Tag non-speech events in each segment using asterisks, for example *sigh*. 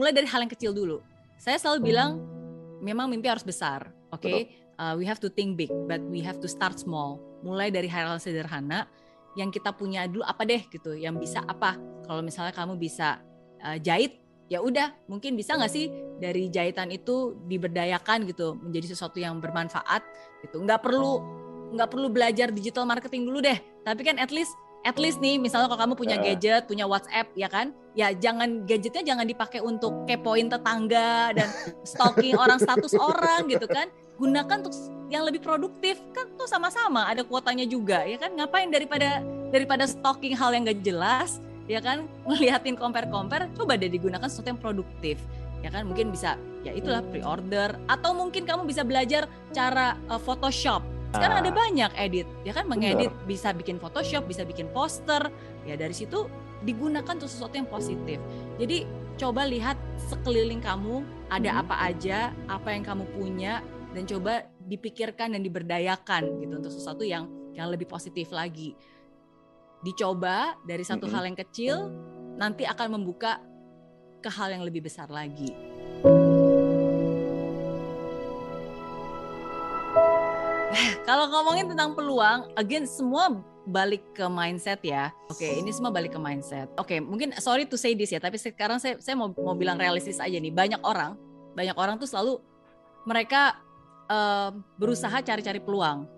mulai dari hal yang kecil dulu. Saya selalu bilang memang mimpi harus besar, oke? Okay? Uh, we have to think big, but we have to start small. Mulai dari hal-hal sederhana yang kita punya dulu apa deh gitu, yang bisa apa? Kalau misalnya kamu bisa uh, jahit, ya udah, mungkin bisa nggak sih dari jahitan itu diberdayakan gitu, menjadi sesuatu yang bermanfaat gitu. Nggak perlu nggak perlu belajar digital marketing dulu deh, tapi kan at least at least nih misalnya kalau kamu punya gadget, punya WhatsApp ya kan, ya jangan gadgetnya jangan dipakai untuk kepoin tetangga dan *laughs* stalking orang status orang gitu kan. Gunakan untuk yang lebih produktif. Kan tuh sama-sama ada kuotanya juga ya kan. Ngapain daripada daripada stalking hal yang gak jelas ya kan? Ngeliatin compare-compare coba deh digunakan sesuatu yang produktif ya kan? Mungkin bisa ya itulah pre-order. Atau mungkin kamu bisa belajar cara uh, Photoshop sekarang ada ah. banyak edit, ya kan mengedit Bener. bisa bikin Photoshop, bisa bikin poster. Ya dari situ digunakan untuk sesuatu yang positif. Jadi coba lihat sekeliling kamu ada hmm. apa aja, apa yang kamu punya dan coba dipikirkan dan diberdayakan gitu untuk sesuatu yang yang lebih positif lagi. Dicoba dari satu hmm. hal yang kecil nanti akan membuka ke hal yang lebih besar lagi. Kalau ngomongin tentang peluang, again semua balik ke mindset ya. Oke, okay, ini semua balik ke mindset. Oke, okay, mungkin sorry to say this ya, tapi sekarang saya saya mau mau bilang realistis aja nih. Banyak orang, banyak orang tuh selalu mereka uh, berusaha cari-cari peluang.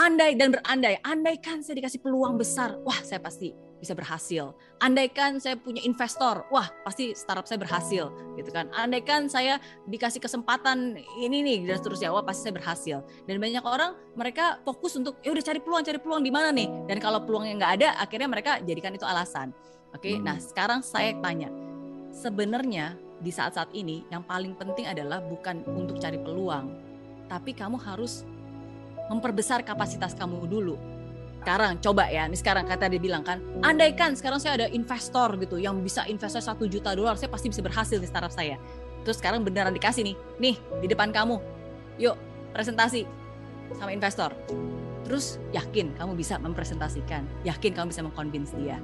Andai dan berandai, andaikan saya dikasih peluang besar, wah saya pasti bisa berhasil. Andaikan saya punya investor, wah pasti startup saya berhasil, gitu kan. Andaikan saya dikasih kesempatan ini nih dan seterusnya, wah pasti saya berhasil. Dan banyak orang mereka fokus untuk ya udah cari peluang, cari peluang di mana nih. Dan kalau peluangnya nggak ada, akhirnya mereka jadikan itu alasan. Oke, okay? hmm. nah sekarang saya tanya, sebenarnya di saat-saat ini yang paling penting adalah bukan untuk cari peluang, tapi kamu harus memperbesar kapasitas kamu dulu sekarang coba ya, ini sekarang kata dia bilang kan, andaikan sekarang saya ada investor gitu yang bisa investasi satu juta dolar, saya pasti bisa berhasil di startup saya. Terus sekarang beneran dikasih nih, nih di depan kamu, yuk presentasi sama investor. Terus yakin kamu bisa mempresentasikan, yakin kamu bisa mengconvince dia.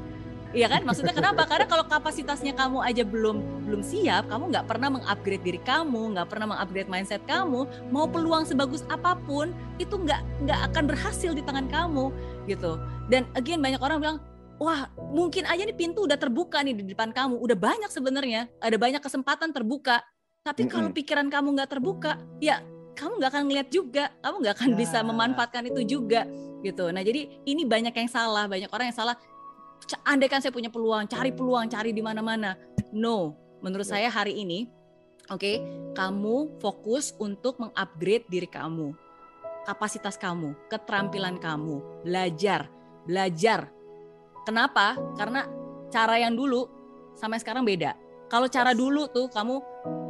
Iya kan? Maksudnya kenapa? Karena kalau kapasitasnya kamu aja belum belum siap, kamu nggak pernah mengupgrade diri kamu, nggak pernah mengupgrade mindset kamu, mau peluang sebagus apa pun itu nggak nggak akan berhasil di tangan kamu gitu. Dan again banyak orang bilang, wah mungkin aja nih pintu udah terbuka nih di depan kamu, udah banyak sebenarnya, ada banyak kesempatan terbuka. Tapi kalau pikiran kamu nggak terbuka, ya kamu nggak akan ngeliat juga, kamu nggak akan bisa ya. memanfaatkan itu juga gitu. Nah jadi ini banyak yang salah, banyak orang yang salah andai kan saya punya peluang, cari peluang, cari di mana-mana. No, menurut saya hari ini, oke, okay, kamu fokus untuk mengupgrade diri kamu, kapasitas kamu, keterampilan kamu, belajar, belajar. Kenapa? Karena cara yang dulu sama sekarang beda. Kalau cara dulu tuh kamu,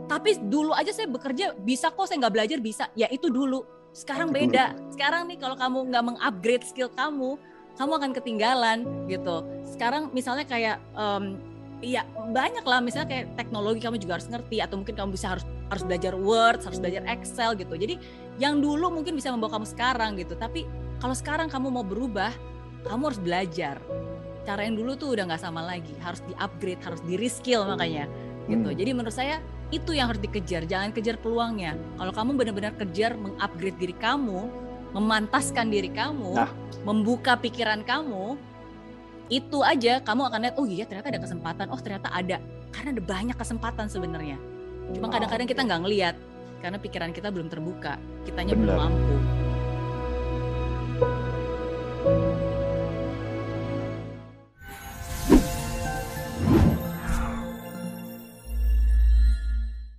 tapi dulu aja saya bekerja bisa kok saya nggak belajar bisa, ya itu dulu. Sekarang beda. Sekarang nih kalau kamu nggak mengupgrade skill kamu, kamu akan ketinggalan gitu. Sekarang misalnya kayak um, ya banyak lah misalnya kayak teknologi kamu juga harus ngerti atau mungkin kamu bisa harus harus belajar Word, harus belajar Excel gitu. Jadi yang dulu mungkin bisa membawa kamu sekarang gitu. Tapi kalau sekarang kamu mau berubah, kamu harus belajar. Cara yang dulu tuh udah nggak sama lagi, harus di-upgrade, harus di-reskill makanya gitu. Hmm. Jadi menurut saya itu yang harus dikejar, jangan kejar peluangnya. Kalau kamu benar-benar kejar mengupgrade diri kamu, memantaskan diri kamu, nah. membuka pikiran kamu, itu aja kamu akan lihat oh iya ternyata ada kesempatan, oh ternyata ada karena ada banyak kesempatan sebenarnya. Cuma kadang-kadang kita nggak ngelihat karena pikiran kita belum terbuka, kitanya Bener. belum mampu.